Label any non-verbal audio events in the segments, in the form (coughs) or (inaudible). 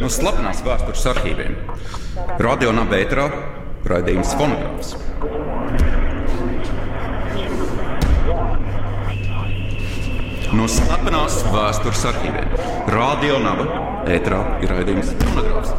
no slepenās vēstures arhīviem. Radio Nabērā raidījums Fonogrāfs. No slepenās vēstures arhīviem. Radio Naba ēterā ir raidījums Fonogrāfs.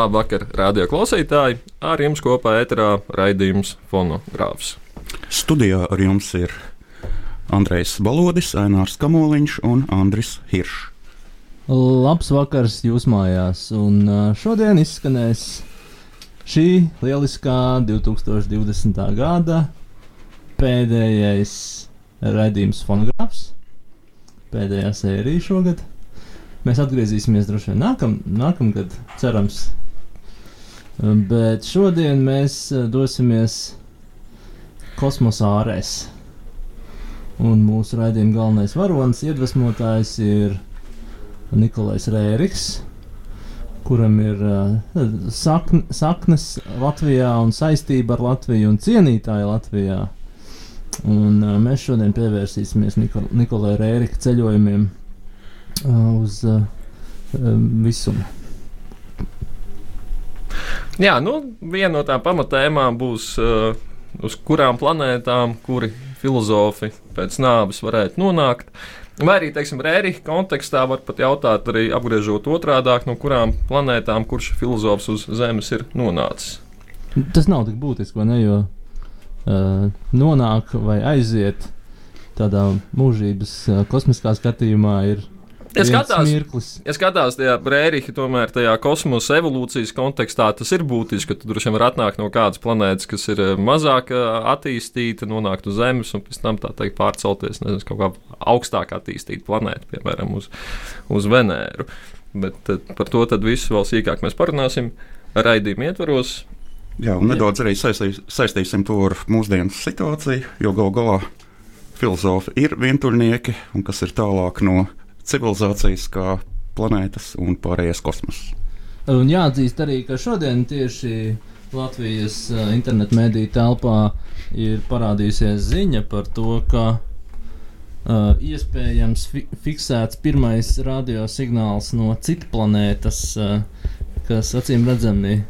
Labvakar, radio klausītāji! Ar jums kopā ēterā raidījums Fonogrāfs. Studijā ar jums ir Andrejs Balodis, Ainārs Kamoliņš un Andris Hiršs. Labs vakars jūs mājās, un šodien izskanēs šī lieliskā 2020. gada pēdējais raidījums fonogrāfs, pēdējā sērija šogad. Mēs atgriezīsimies droši vien nākam, nākamgad, cerams. Bet šodien mēs ā, dosimies kosmosa ārēs. Un mūsu raidījuma galvenais varonis, iedvesmotājs ir Nikolais Rēriks, kuram ir uh, sakn, saknes Latvijā un saistība ar Latviju un cienītāja Latvijā. Un, uh, mēs šodien pievērsīsimies Niko, Nikolai Rērika ceļojumiem uh, uz uh, um, visumu. Jā, nu, viena no tām pamatēmām būs, uh, uz kurām planētām, kuri filozofi pēc nāves varētu nonākt. Vai arī, teiksim, Rērija kontekstā var pat jautāt, arī apgriežot otrādi, no kurām planētām kurš filozofs uz Zemes ir nonācis. Tas nav tik būtiski, vai ne? Jo uh, nonāk vai aiziet tādā mūžības uh, kosmiskā skatījumā ir Ja skatās, ja skatās tajā Rērija, tomēr tajā kosmosa evolūcijas kontekstā, tas ir būtiski, ka tu droši vien var atnākt no kādas planētas, kas ir eh, mazāk eh, attīstīta, nonākt uz Zemes un pēc tam tā teikt pārcelties nezinu, kaut kā augstāk attīstītu planētu, piemēram, uz, uz Venēru. Bet eh, par to tad visu vēl sīkāk mēs parunāsim raidījuma ietvaros. Jā, un nedaudz arī saistī, saistīsim to ar mūsdienu situāciju, jo gal galā filozofi ir vientuļnieki, un kas ir tālāk no civilizācijas kā planētas un pārējais kosmoss. Un jāatzīst arī, ka šodien tieši Latvijas uh, internetu mediju telpā ir parādījusies ziņa par to, ka uh, iespējams fi fiksēts pirmais radiosignāls no citas planētas, uh, kas acīm redzami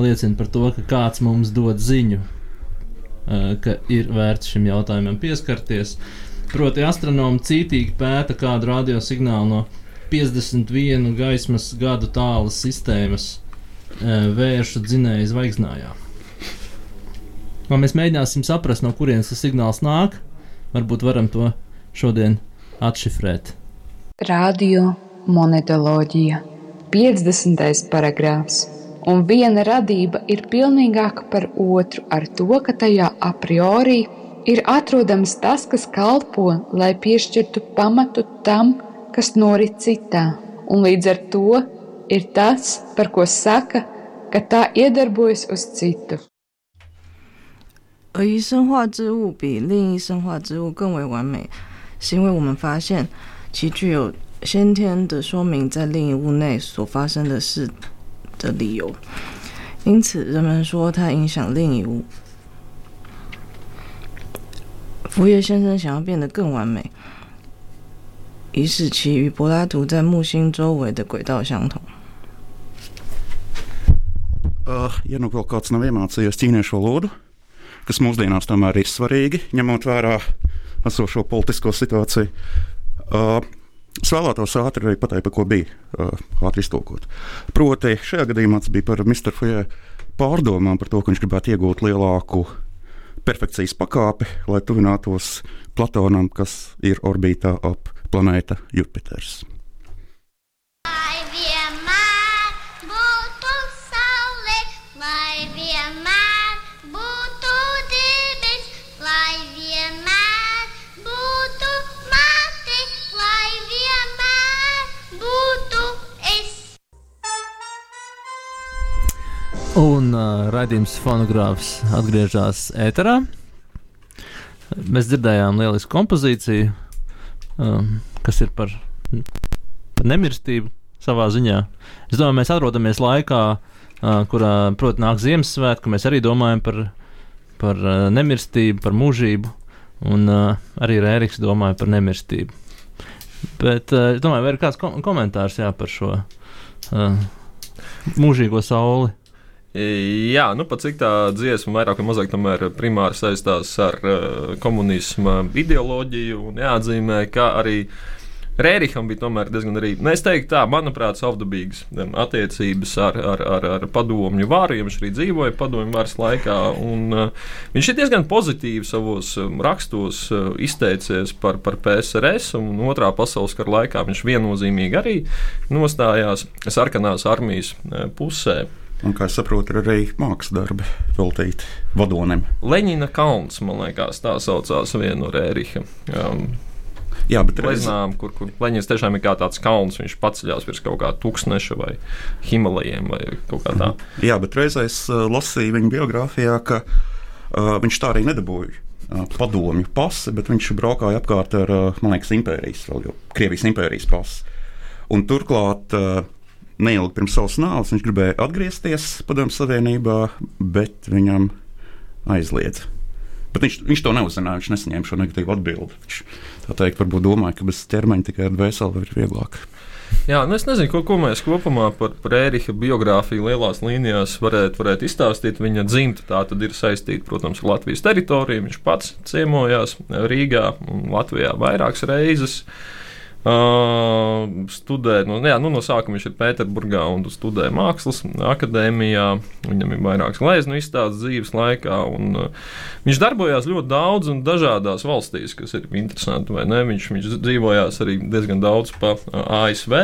liecina par to, ka kāds mums dod ziņu, uh, ka ir vērts šim jautājumam pieskarties. Proti, astronomi cītīgi pēta kādu radiosignālu no 51 gaismas gadu tālas sistēmas e, vēršu dzinēju zvaigznājā. Un mēs mēģināsim saprast, no kurienes tas signāls nāk. Varbūt varam to šodien atšifrēt. Radio monetoloģija, 50. paragrāfs. Un viena radība ir pilnīgāka par otru ar to, ka tajā a priori ir atrodams tas, kas kalpo, lai piešķirtu pamatu tam, kas norit citā. Un līdz ar to ir tas, par ko saka, ka tā iedarbojas uz citu. 而一生化之物比另一生化之物更为完美，是因为我们发现其具有先天的说明在另一物内所发生的事的理由，因此人们说它影响另一物。福叶先生想要变得更完美，以使其与柏拉图在木星周围的轨道相同。 Uh, ja nu vēl kāds nav iemācījies ķīniešu valodu, kas mūsdienās tomēr ir svarīgi, ņemot vērā esošo politisko situāciju, uh, es vēlētos ātri arī pateikt, par ko bija uh, ātri iztulkot. Proti, šajā gadījumā tas bija par Mr. Fujē pārdomām par to, ka viņš gribētu iegūt lielāku perfekcijas pakāpi, lai tuvinātos Platonam, kas ir orbītā ap planēta Jupiters. Raidījums fonogrāfs atgriežas ēterā. Mēs dzirdējām lielisku kompozīciju, um, kas ir par, par nemirstību savā ziņā. Es domāju, mēs atrodamies laikā, uh, kurā, protams, nāk Ziemassvētku, mēs arī domājam par, par uh, nemirstību, par mūžību, un uh, arī Rēriks domāja par nemirstību. Bet uh, es domāju, vai ir kāds kom komentārs jā, par šo uh, mūžīgo sauli? Jā, nu pat cik tā dziesma vairāk vai mazāk tomēr primāri saistās ar uh, komunisma ideoloģiju un jāatzīmē, ka arī Rēriham bija tomēr diezgan arī, nu, es teiktu tā, manuprāt, savdabīgas attiecības ar, ar, ar, ar padomju varu, jo viņš arī dzīvoja padomju varas laikā, un uh, viņš ir diezgan pozitīvi savos rakstos uh, izteicies par, par PSRS, un otrā pasaules kara laikā viņš viennozīmīgi arī nostājās sarkanās armijas pusē. Un, kā es saprotu, ir arī mākslas darbi veltīti vadonim. Leņķina kalns, man liekas, tā saucās viena no Rēriha. Um, Jā, bet reiz, Leznām, kur, kur Leņķins tiešām ir kā tāds kalns, viņš paceļās virs kaut kā tūkstneša vai Himalajiem vai kaut kā tā. jā, bet reizē es uh, lasīju viņa biogrāfijā, ka uh, viņš tā arī nedabūja. uh, Padomju pasi, bet viņš braukāja apkārt ar, uh, man liekas, impērijas, vēl jau Krievijas impērijas pasi. Un turklāt, uh, neilgi pirms savas nāves, viņš gribēja atgriezties Padomju Savienībā, bet viņam aizliedza. Bet viņš, viņš to neuzzināja, viņš nesaņēma šo negatīvu atbildi. Viņš tā teikt, varbūt domāja, ka bez ķermeņa tikai ar dvēseli ir vieglāk. Jā, nu es nezinu, ko, ko mēs kopumā par, par Ēriha biogrāfiju lielās līnijās varētu, varētu izstāstīt. Viņa dzimta tā tad ir saistīta, protams, ar Latvijas teritoriju. Viņš pats ciemojās Rīgā un Latvijā vairākas reizes. Uh, studē, nu, jā, nu, no sākuma viņš ir Pēterburgā un studē mākslas akadēmijā. Viņam ir vairākas glezniecības izstādes dzīves laikā. Un, uh, viņš darbojās ļoti daudz un dažādās valstīs, kas ir interesanti. Viņš, viņš dzīvojās arī diezgan daudz pa uh, ASV.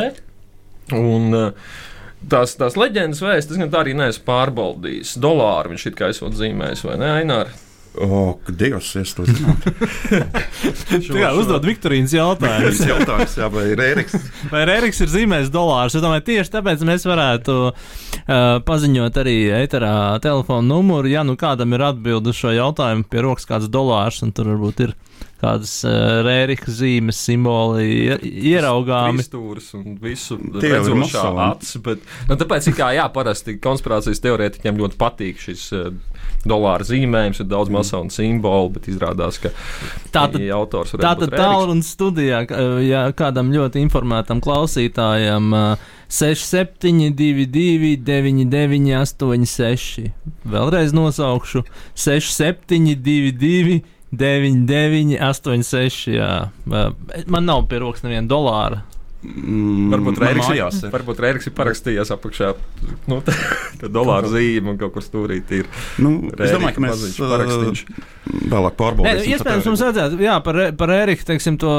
Un, uh, Tās, tās leģendas vēstis diezgan tā arī neesmu pārbaudījis. Dolāru viņš it kā esot zīmējis, vai ne, Ainār? O, ka Dievs, es to zinātu. Jā, (laughs) uzdod Viktorīnas jautājumu. Tas jautājums, jā, vai ir Ēriks? Vai Rēriks ir zīmējis dolārus? Es domāju, tieši tāpēc mēs varētu uh, paziņot arī eterā telefonu numuru. Ja nu kādam ir atbildi uz šo jautājumu, pie rokas kāds dolārs, un tur varbūt ir kādas uh, Rērika zīmes, simboli ie- ieraugāmi. Stūris un visu ir redzošā acis. Bet, nu, tāpēc, kā jā, parasti konspirācijas teorētiķiem ļoti patīk šis uh, dolāra zīmējums, ir daudz masonu simbolu, bet izrādās, ka Tātad- ja autors var Tātad tālruņa studijā, ka, ja kādam ļoti informētam klausītājam, uh, 6722, 9986. Vēlreiz nosaukšu 6722, 9986. Jā. Man nav pie rokas neviena dolāra. Mm, Varbūt Rēriks ir, ir. varbūt Rēriks ir parakstījies apakšā. Nu, (laughs) dolāra zīme un kaut kur stūrīt ir. Nu, es domāju, ka mēs uh, vēlāk Nē, pārbaudīsim. nu, iespējams, mums vajadzētu, jā, par, par Eriku, teiksim, to,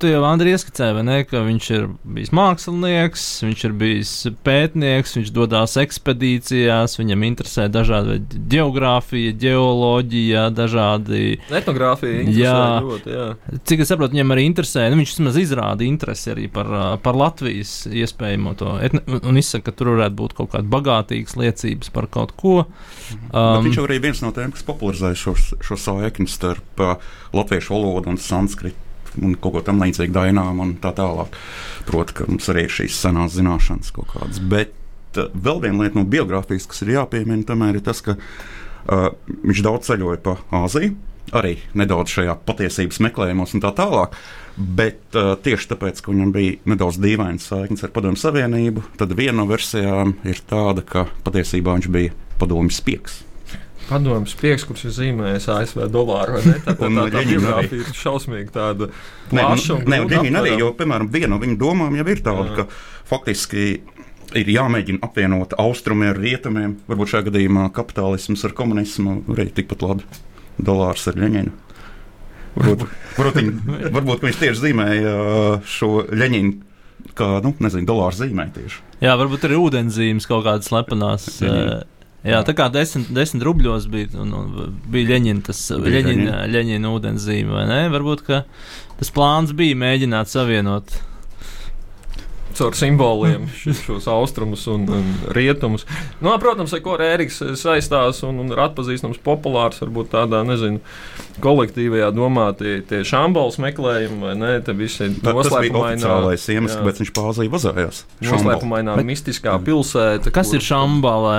tu jau Andri ieskicēji, vai ne, ka viņš ir bijis mākslinieks, viņš ir bijis pētnieks, viņš dodās ekspedīcijās, viņam interesē dažādi geogrāfija, geoloģija, dažādi, Etnogrāfija Jā. interesē ļoti, jā. cik es saprotu, viņam arī interesē, nu, viņš vismaz izrāda interesi arī par, par Latvijas iespējamo to, etni, un izsaka, ka tur varētu būt kaut kāda bagātīgas liecības par kaut ko. Bet Um, viņš jau arī viens no tiem, kas popularizēja šo, šo saikni starp uh, latviešu valodu un sanskritu un kaut ko tam līdzīgu dainām un tā tālāk. Proti, ka mums arī ir šīs senās zināšanas kaut kādas. Bet uh, vēl viena lieta no biogrāfijas, kas ir jāpiemina, tomēr ir tas, ka uh, viņš daudz ceļoja pa Āziju. Arī nedaudz šajā patiesības meklējumos un tā tālāk. Bet uh, tieši tāpēc, ka viņam bija nedaudz dīvains saiknes ar Padomu Savienību, tad viena no versijām ir tāda, ka patiesībā viņš bija padomju spiegs. Padomju spiegs, kurš ir zīmējis ASV dolāru. vai ne? Tā, tā, Un tā, tā Ļeņina biogrāfija ir šausmīgi tāda Nē, plaša. nē, grūti viņi arī, jo, piemēram, viena no viņu domām jau ir tāda, Jā. ka faktiski ir jāmēģina apvienot austrumi ar rietumiem. Varbūt šajā gadījumā kapitālisms ar komunismu arī tikpat labi dolārs ar Ļeņinu. Varbūt, varbūt, varbūt ka viņš tieši zīmēja uh, šo Ļeņinu kā, nu, nezinu, dolāru zīmē tieši. Jā, varbūt arī ūdenszīmes kaut kādas slepenās. Mhm. eh, Jā, tā kā desmit, desmit rubļos bija, un, un bija Leņķina, tas Bija Leņķina, Leņķina ūdenszīme, vai ne? Varbūt, ka tas plāns bija mēģināt savienot. Caur simboliem šos austrumus un, un rietumus. Nu, protams, ar ko Rēriks saistās un, un ir atpazīstams populārs, varbūt tādā, nezinu, kolektīvajā domā tie, tie šambols meklējumi, vai ne, te visi Tā, tas bija noslēpumainā, oficiālais iemesls, kāpēc viņš pāzija vazājās. noslēpumainā mistiskā pilsēta. Kas kur- ir šambala?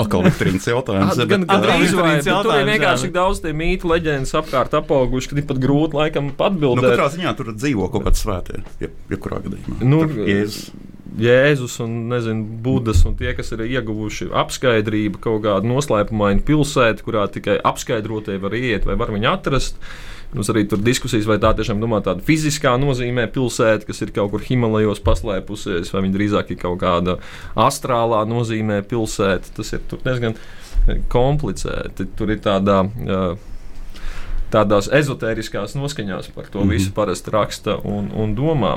Atkal Viktorīnas jautājums. At, bet, gan, gan ā, drīz bet tur ir vienkārši tik daudz tie mītu leģendas apkārt apauguši, ka ir pat grūti laikam Nu, atbildēt. katrā ziņā tur dzīvo kaut kāds svētie, jeb- jebkurā gadījumā. Nu, Tur Jēzus. Jēzus un nezinu, Budas un tie, kas ir ieguvuši apskaidrību, kaut kādu noslēpumainu pilsētu, kurā tikai apskaidrotie var iet vai var viņu atrast. Mums arī tur diskusijas, vai tā tiešām domā tāda fiziskā nozīmē pilsēta, kas ir kaut kur Himalajos paslēpusies, vai viņa drīzāk ir kaut kāda astrālā nozīmē pilsēta. Tas ir diezgan komplicēti. Tur ir tādā. Uh, Tādās ezotēriskās noskaņās par to mm. -hmm. visu parasti raksta un, un domā.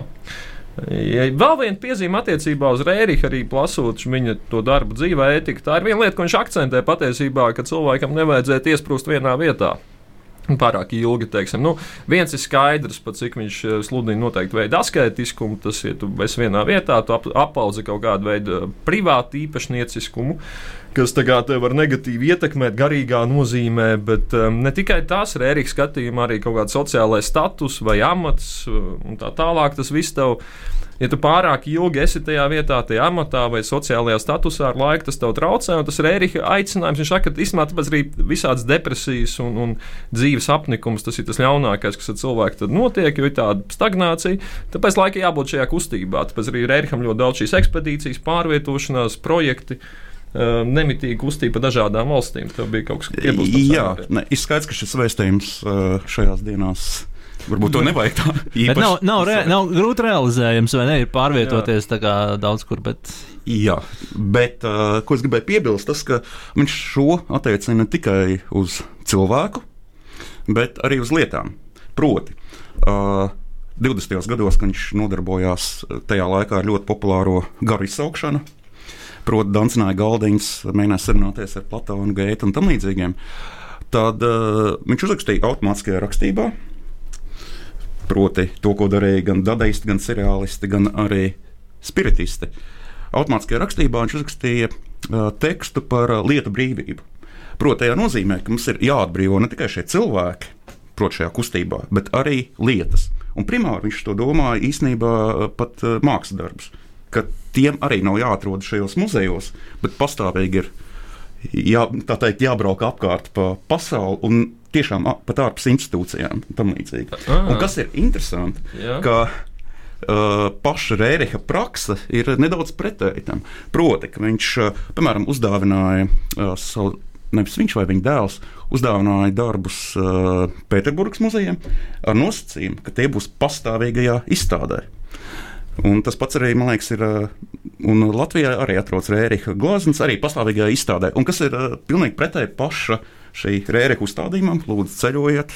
Ja vēl viena piezīme attiecībā uz Rēriku, arī plasot viņa to darbu dzīvē, ētika. Tā ir viena lieta, ko viņš akcentē patiesībā, ka cilvēkam nevajadzētu iesprūst vienā vietā. Pārāk ilgi, teiksim. Nu, viens ir skaidrs, pat cik viņš eh, sludina noteikti veidu asketiskumu. Tas, ja tu esi vienā vietā, tu ap, apaudzi kaut kādu veidu privātu īpašnieciskumu, kas tagad tev var negatīvi ietekmēt garīgā nozīmē, bet um, ne tikai tas, Rēriks skatījumā arī kaut kāds sociālais status vai amats uh, un tā tālāk. Tas viss tev Ja tu pārāk ilgi esi tajā vietā, tajā amatā vai sociālajā statusā, ar laiku tas tev traucē. Tas ir Ērika aicinājums. Viņš saka, ka īstenībā tāpēc arī visādas depresijas un, un dzīves apnikums tas ir tas ļaunākais, kas ar cilvēku notiek, jo ir tāda stagnācija. Tāpēc laikam jābūt šajā kustībā. Tāpēc arī Ērikam ļoti daudz šīs ekspedīcijas, pārvietošanās, projekti. Uh, Nemitīga kustība pa dažādām valstīm. Tev bija kaut kas tāds, Jā, ne, ir skaidrs, ka šis vēstījums ā, šajās dienās varbūt to nevajag tā īpaši. Bet nav, nav, re, nav grūti realizējams, vai ne? Ir pārvietoties tā kā daudz kur, bet Jā, bet uh, ko es gribēju piebilst, tas, ka viņš šo attiecina ne tikai uz cilvēku, bet arī uz lietām. Proti, uh, 20. gados, kad viņš nodarbojās uh, tajā laikā ar ļoti populāro garu izsaukšanu, proti, dancināja galdiņus, mēģināja sarunāties ar Platonu, Geitu un tam līdzīgiem, tad uh, viņš uzrakstīja automātiskajā rakstībā. Proti, to, ko darīja gan dadaisti, gan seriālisti, gan arī spiritisti. Automātiskajā rakstībā viņš uzrakstīja uh, tekstu par uh, lietu brīvību. Proti, tajā nozīmē, ka mums ir jāatbrīvo ne tikai šie cilvēki, proti, šajā kustībā, bet arī lietas. Un primāri viņš to domāja īstenībā pat mākslas darbus, ka tiem arī nav jāatrod šajos muzejos, bet pastāvīgi ir jā, teikt, jābrauc apkārt pa pasauli un tiešām pat ārpus institūcijām un tam līdzīgi. Ah. Un kas ir interesanti, Jā. ka uh, paša Rēriha praksa ir nedaudz pretēji tam. Proti, ka viņš, uh, piemēram, uzdāvināja uh, savu. Nevis viņš vai viņa dēls uzdāvināja darbus uh, Pēterburgas muzejiem ar nosacījumu, ka tie būs pastāvīgajā izstādē. Un tas pats arī, man liekas, ir. uh, Un Latvijā arī atrodas Rēriha glāzes, arī pastāvīgajā izstādē. Un kas ir uh, pilnīgi pretēji paša šī Rēriha uzstādījumam, lūdzu, ceļojiet,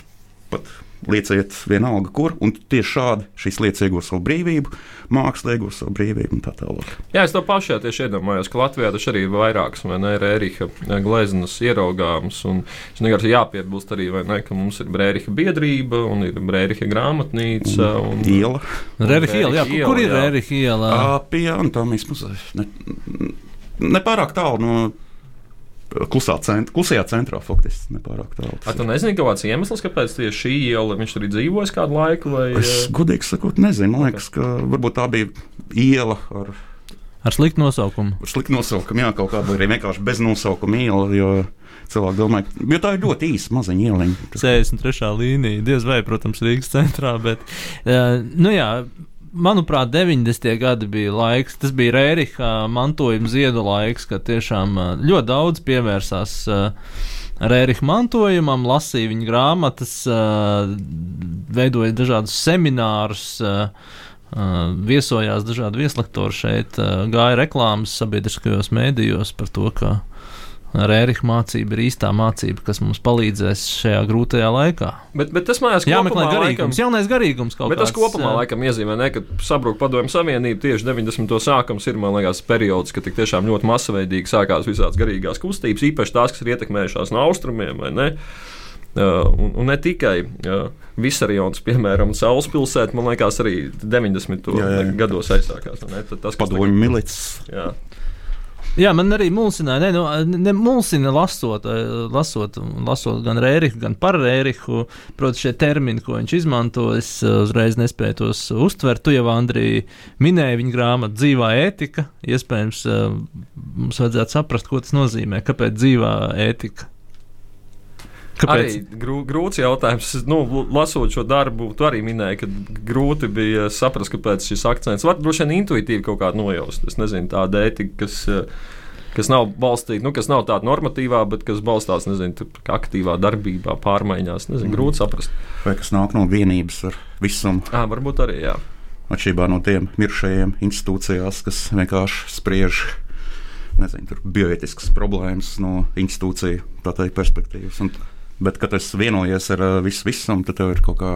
pat lieciet vienalga, kur. Un tieši šādi šīs lietas iegūst savu brīvību, mākslā iegūst savu brīvību un tā tālāk. Jā, es to pašu jā, tieši iedomājos, ka Latvijā tas arī ir vairākas vai ne Rēriha gleznas ieraugāmas. un Es vienkārši jāpiebilst arī, vai ne, ka mums ir Brēriha biedrība un ir Brēriha grāmatnīca. Un, Iela Rērija iela, jā, kur, kur ir jā. Rērija iela? Pie Antonijas muzeja. Ne, nepārāk tālu no klusā centra, klusajā centrā, faktiski nepārāk tālu. A, tu nezini, kaut kāds iemesls, kāpēc tieši šī iela viņš tur ir dzīvojis kādu laiku? Vai, Es godīgi sakot, nezinu. Man liekas, ka varbūt tā bija iela ar, Ar sliktu nosaukumu. ar sliktu nosaukumu, jā, kaut kāda arī vienkārši bez nosaukuma iela. Jo cilvēki domā, ka tā ir ļoti īsa maziņa ieliņa. 63. līnija, diez vai, protams, Rīgas centrā, bet, uh, nu jā, manuprāt, 90. gadi bija laiks, tas bija Rēriha mantojuma ziedu laiks, kad tiešām ļoti daudz pievērsās Rēriha mantojumam, lasīja viņa grāmatas, veidoja dažādus seminārus. Viesojās dažādi vieslektori šeit, gāja reklāmas sabiedriskajos mēdījos par to, ka Rēriha mācība ir īstā mācība, kas mums palīdzēs šajā grūtajā laikā. bet, bet tas mājās Jā, meklē kopumā garīgums, laikam- jaunais garīgums kaut Bet tas kāds, kopumā jā. laikam iezīmē, ne, ka sabruka padomju savienība tieši 90. sākums ir, man liekas, periods, kad tik tiešām ļoti masveidīgi sākās visādas garīgās kustības, īpaši tās, kas ir ietekmējušās no austrumiem, vai ne? Uh, un, un ne tikai uh, Visarjons, piemēram, Saules pilsēta, man liekas, arī 90. Jā, jā. gados aizsākās. vai ne? Tad Tas, Padomju milicis. Jā, man arī mulsināja, ne, nu, ne mulsina lasot, eh, lasot, lasot gan Rēriku, gan par Rēriku. Protams, šie termini, ko viņš izmanto, es eh, uzreiz nespēju tos uztvert. Tu jau, Andrija, minēji viņa grāmatu dzīvā ētika. Iespējams, eh, mums vajadzētu saprast, ko tas nozīmē. Kāpēc dzīvā ētika? Arī grū, grūts jautājums. Nu, lasot šo darbu, tu arī minēji, ka grūti bija saprast, kāpēc šis akcents var droši vien intuitīvi kaut kādā nojaust. Es nezinu, tāda ētika, kas, kas nav balstīta, nu, kas nav tāda normatīvā, bet kas balstās nezinu, tur kā aktīvā darbībā, pārmaiņās. Nezinu, grūti saprast. Vai kas nāk no vienības ar visumu? À, varbūt arī jā. Atšķirībā no tiem mirušajiem institūcijās, kas vienkārši spriež nezinu, tur bioetiskas problēmas no institūciju tā teikt, perspektīvas. Un, bet, kad es vienojos ar visu visumu, tad tev ir kaut kā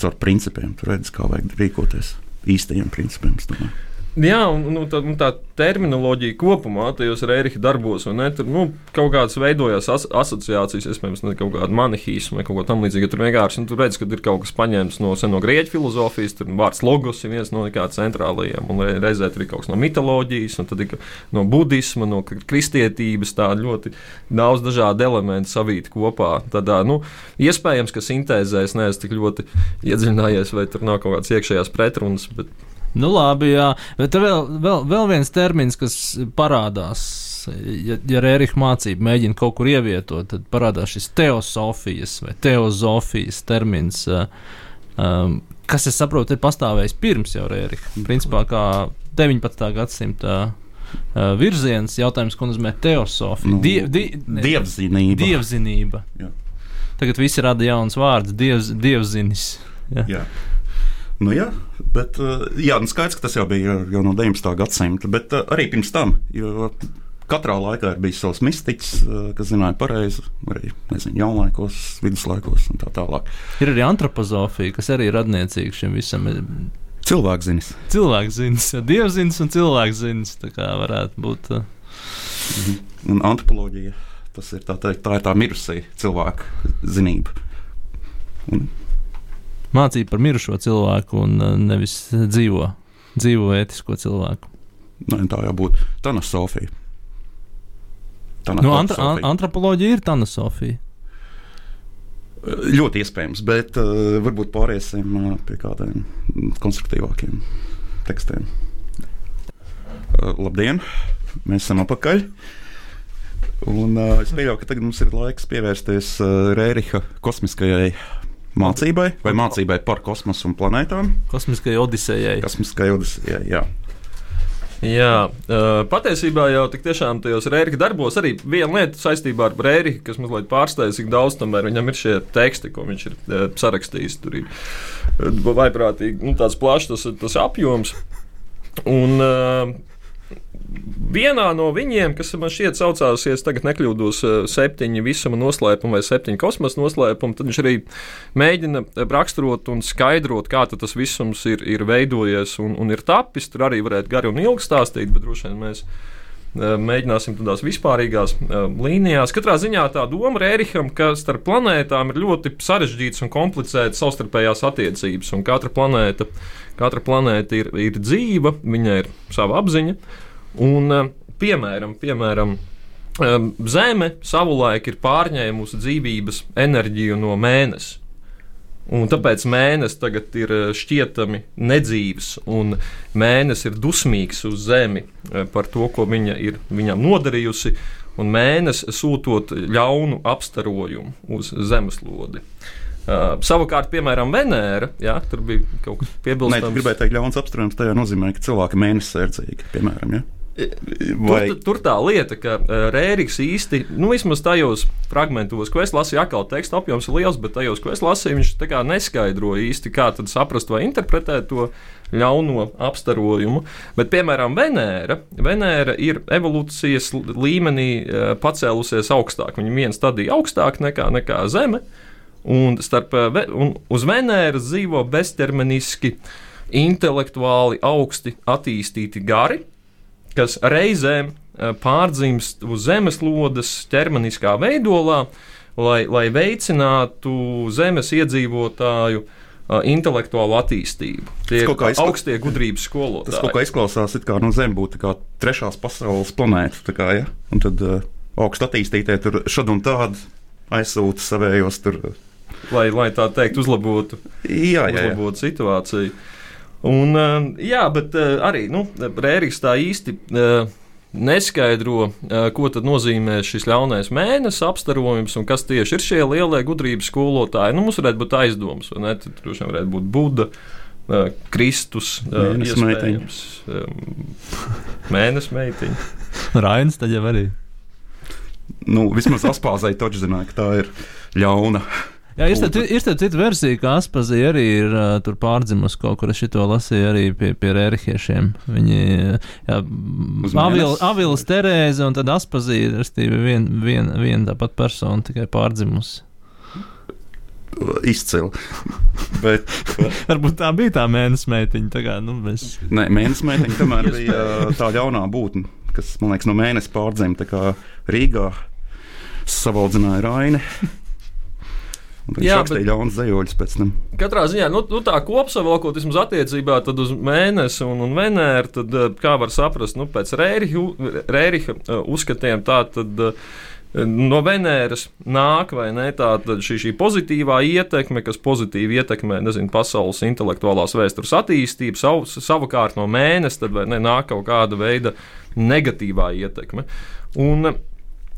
caur principiem, tur redz, kā vajag rīkoties. Īstajiem principiem. es domāju. Jā, un nu, tā, un tā terminoloģija kopumā tajos Rēriha darbos, un ne, tur nu, kaut kādas veidojās as asociācijas, iespējams, ne, kaut kāda manihisma vai kaut ko tamlīdzīga. Tur vienkārši nu, tur redz, ka ir kaut kas paņemts no seno grieķu filozofijas, tur vārds logos ir viens no centrālajiem, un re- reizē tur ir kaut kas no mitoloģijas, un tad ir no budisma, no kri- kristietības, tā ļoti daudz dažādu elementu savīt kopā. Tad, ā, nu, iespējams, ka sintēzē es neesmu tik ļoti iedziļinājies, vai tur nav kaut kādas iekšējās pretrunas, bet Nu, labi, jā. Bet vēl, vēl, vēl viens termins, kas parādās. Ja, ja Rēriņa mācība mēģina kaut kur ievietot, tad parādās šis teosofijas vai teozofijas termins, um, kas, es saprotu, ir pastāvējis pirms jau Rēriņa. Principā kā 19. gadsimta uh, virziens, jautājums, ko nozīmē teosofija. Nu, Die, di, ne- Dievzinība. Dievzinība. Jā. Tagad visi rada jauns vārds - dievs, dievzinis. Jā. Jā. Nu, jā, bet uh, jā, nu skaidrs, ka tas jau bija jau no 19. gadsimta, bet uh, arī pirms tam. Jo katrā laikā ir bijis savs mistiķis, uh, kas zināja pareizi, arī nezinu, jaunlaikos, viduslaikos un tā tālāk. Ir arī antropozofija, kas arī ir radniecīga šim visam. Cilvēks zinis. Cilvēks zina, dievzins un cilvēks zina. Tā kā varētu būt. uh, Un antropoloģija tas ir tā, teikt, tā, ir tā mirusī cilvēka zinība. Un, Mācība par mirušo cilvēku un uh, nevis dzīvo, dzīvo ētisko cilvēku. nu, tā jau būtu Tanasofija. Nu, antra, an, antropoloģija ir Tanasofija. Ļoti iespējams, bet uh, varbūt pāriesim uh, pie kādiem konstruktīvākiem tekstiem. Uh, labdien! Mēs esam apakaļ. Un, uh, es pieļauju, ka tagad mums ir laiks pievērsties uh, Rēriha kosmiskajai mācībai vai mācībai par kosmosu un planētām. Kosmiskajai odisejai. Kosmiskajai odisejai, jā. Jā, patiesībā jau tik tiešām tajos rēriņa darbos arī viena lieta saistībā ar rēriņu, kas mazliet pārsteidz, cik daudz tomēr viņam ir šie teksti, ko viņš ir sarakstījis. Tur ir vaiprātīgi, nu, tāds plašs tas, tas apjoms. Un, uh, Vienā no viņiem, kas man šķiet saucās, ja tagad nekļūdos, eh, septiņi visuma noslēpumi vai septiņi kosmosa noslēpumi, tad viņš arī mēģina raksturot un skaidrot, kā tas visums ir, ir veidojies un, un ir tapis. Tur arī varētu gari un ilgi stāstīt, bet droši vien mēs eh, mēģināsim tādās vispārīgās eh, līnijās. Katrā ziņā tā doma Rēriham, ka starp planētām ir ļoti sarežģītas un komplicētas savstarpējās attiecības, un katra planēta, katra planēta ir, ir dzīva, viņai ir sava apziņa. Un, eh, piemēram, piemēram eh, Zeme savulaik ir pārņēmusi dzīvības enerģiju no mēneša. Un tāpēc mēnesis tagad ir eh, šķietami nedzīvs, un mēnesis ir dusmīgs uz Zemi par to, ko viņa ir viņam nodarījusi, un mēnesis sūtot ļaunu apstarojumu uz zemeslodi. Uh, savukārt, piemēram, Venēra, jā, tur bija kaut kas Nē, piebilstams. tu gribēji teikt, ļauns apstākļus. Tā jau nozīmē, ka cilvēki mēnesis sērdzīgi, piemēram. Ja? Vai Tur, tur tā lieta, ka uh, Rēriks īsti, nu, vismaz tajos fragmentos, ko es lasīju, atkal teksta apjoms ir liels, bet tajos, ko es lasīju, viņš tā kā neskaidroja īsti, kā tad saprast vai interpretēt to ļauno apstarojumu. Bet, piemēram, Venēra, Venēra ir evolūcijas līmenī uh, pacēlusies augstāk. Viņa viena stadija augstāk nekā, nekā Zeme. Un, starp, ve- un uz Venēras dzīvo bezterminiski, intelektuāli augsti attīstīti gari, kas reizēm eh, pārdzimst uz zemeslodes ķermeniskā veidolā lai, lai veicinātu zemes iedzīvotāju uh, intelektuālu attīstību. Tie Tas ir izskatās- augstie gudrības Tas skolotāji. kaut kā izklausās, it kā no Zemes būtu tā kā trešās pasaules planēta. tā Kā, ja? Un tad uh, augstu attīstītie tur šad un tādi aizsūta savējos tur. lai, lai tā teikt, uzlabotu, Jā, jā, jā. uzlabotu situāciju. Un, uh, jā, bet uh, arī nu, Rēriks tā īsti. Uh, Neskaidro, ko tad nozīmē šis ļaunais mēnesis apstarojums un kas tieši ir šie lielie gudrības skolotāji. Nu, mums varētu būt aizdomas, vai ne? Tur droši vien varētu būt Buda, Kristus, Mēnesis um, mēnesis meitiņa. (laughs) Rainis tad jau arī. Nu, vismaz Aspāzai taču zināja, ka tā ir ļauna. Jā, ir tāda ir cita versija, ka Aspazija arī ir uh, pārdzimusi kaut kur. Es šito lasīju arī pie, pie rērihiešiem. Viņi, jā, Avil? Avils Terēze un tad Aspazija, restīvi, viena vien, vien tāpat persona tikai pārdzimusi. Izcili. (laughs) Bet (laughs) Varbūt tā bija tā mēnesis meitiņa. Tā kā, nu, mēs... nē, mēnesis meitiņa tomēr (laughs) bija tā ļaunā būtne, kas, man liekas, no tā kā Rīgā savaldzināja Raini. Viņš Jā, rakstīja ļaunas zejoļus pēc tam. Katrā ziņā, nu, nu tā kopsavilkot, vismaz attiecībā uz mēnesi un, un Venēru, tad eh, kā var saprast, nu, pēc Rēriha, eh, uzskatiem, tā tad eh, no Venēras nāk ne tā šī, šī pozitīvā ietekme, kas pozitīvi ietekmē, nezinu, pasaules intelektuālās vēstures attīstību, savu, savukārt no mēneša tad ne nāk kaut kāda veida negatīvā ietekme. Un,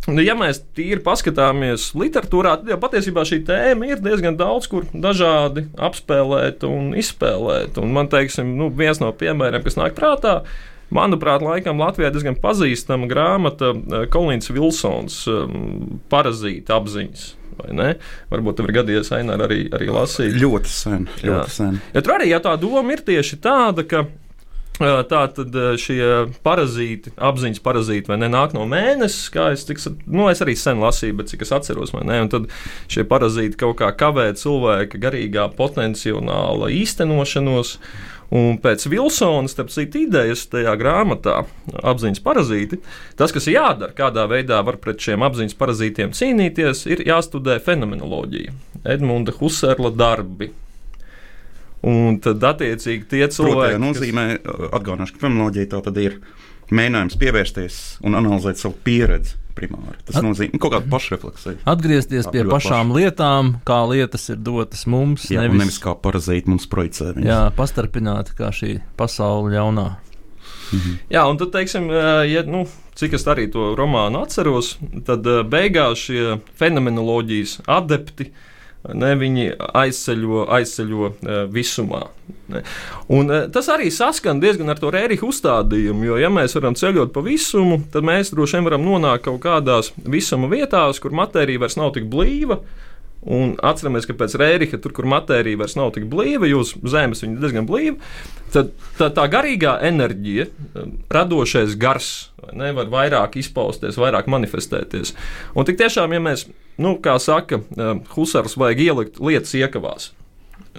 Nu, ja mēs tīri paskatāmies literatūrā, tad jau patiesībā šī tēma ir diezgan daudz, kur dažādi apspēlēt un izspēlēt. Un man teiksim, nu, viens no piemēriem, kas nāk prātā, manuprāt, laikam Latvijā diezgan pazīstama grāmata eh, Kolīns Vilsons um, Parazīta apziņas. Varbūt tev ir gadījies Ainēr, arī, arī lasīt. Ļoti sen, ļoti sen. Ja tur arī ja tā doma ir tieši tāda, ka tā tad šie parazīti, apziņas parazīti, vai ne, nāk no mēnesis, kā es, tiks, nu, es arī sen lasīju, bet cik es atceros, vai ne, un tad šie parazīti kaut kā kavē cilvēka garīgā potenciāla īstenošanos. Un pēc Vilsona, starp citu, idejas tajā grāmatā, apziņas parazīti, tas, kas ir jādara, kādā veidā var pret šiem apziņas parazītiem cīnīties, ir jāstudē fenomenoloģija, Edmunda Husserla darbi. Un tad, attiecīgi, tie cilvēki, nozīmē, atgādināšu, ka fenomenoloģija tā tad ir mēģinājums pievērsties un analizēt savu pieredzi primāri. Tas At- nozīmē kaut kādu pašrefleksiju. Atgriezties pie pašām lietām, kā lietas ir dotas mums, Jā, nevis, nevis, kā parazīti mums projicē. viņas. jā, pastarpināti kā šī pasaule ļaunā. Jā, un tad, teiksim, ja, nu, cik es arī to romānu atceros, tad eh, beigās šie fenomenoloģijas adepti. Ne, viņi aizceļo, aizceļo uh, visumā. Ne. Un, uh, tas arī saskan diezgan ar to Rēriha uzstādījumu, jo, ja mēs varam ceļot pa visumu, tad mēs droši vien varam nonākt kaut kādās visuma vietās, kur matērija vairs nav tik blīva. Un atceramies, ka pēc Rēriha, tur, kur matērija vairs nav tik blīva, jūs zemes viņa diezgan blīva, tad tā, tā garīgā enerģija, um, radošais gars, vai ne, var vairāk izpausties, vairāk manifestēties. Un tik tiešām, ja mēs, nu, kā saka, um, Husars vajag ielikt lietas iekavās.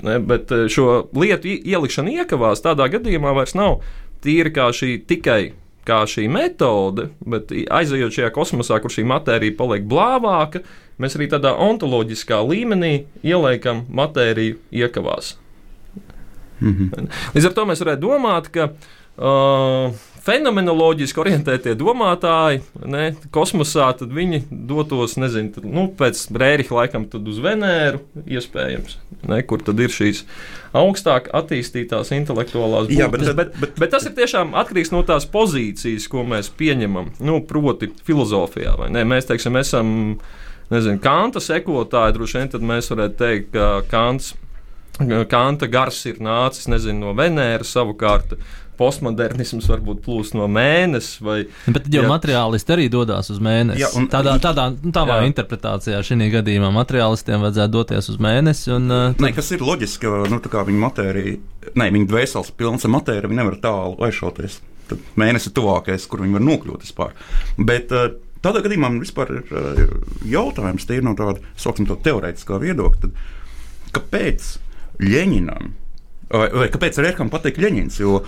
Ne, bet eh, šo lietu i- ielikšana iekavās tādā gadījumā vairs nav tīri kā šī tikai kā šī metode, bet aizejot šajā kosmosā, kur šī matērija paliek blāvāka, mēs arī tādā ontoloģiskā līmenī ieliekam matēriju iekavās. Mhm. Līdz ar to mēs varētu domāt, ka uh, fenomenoloģiski orientētie domātāji ne, kosmosā, tad viņi dotos, nezinu, tad, nu, pēc Rēriha laikam uz Venēru, iespējams, ne, kur tad ir šīs augstāk attīstītās intelektuālās Jā, būtnes. bet- bet, bet, bet tas ir tiešām atkarīgs no tās pozīcijas, ko mēs pieņemam, nu, proti, filozofijā. ne? Mēs, teiksim, esam nezinu, Kanta sekotāji, droši vien tad mēs varētu teikt, ka Kants Kanta gars ir nācis nezinu, no Venēras, savukārt postmodernisms varbūt plūst no mēnesis. Vai, Bet tad jau Jā. materiālisti arī dodas uz mēnesi. Jā, un- tādā tādā, nu, tādā Jā. interpretācijā šī gadījumā materiālistiem vajadzētu doties uz mēnesi. Un, uh, Nē, kas ir loģiski, ka nu, tā kā viņa matērija, ne, viņa dvēseles pilns ar matēriju, viņa nevar tālu aizšauties. Tad mēnesis ir tuvākais, kur viņi var nokļūt vispār. Bet uh, tādā gadījumā man vispār ir uh, jautājums, tie ir no tāda, sauksim to teorētiskā viedokļa, tad kāpēc Ļeņinam, vai, vai kāpēc Rērkam patīk Ļeņins? Jo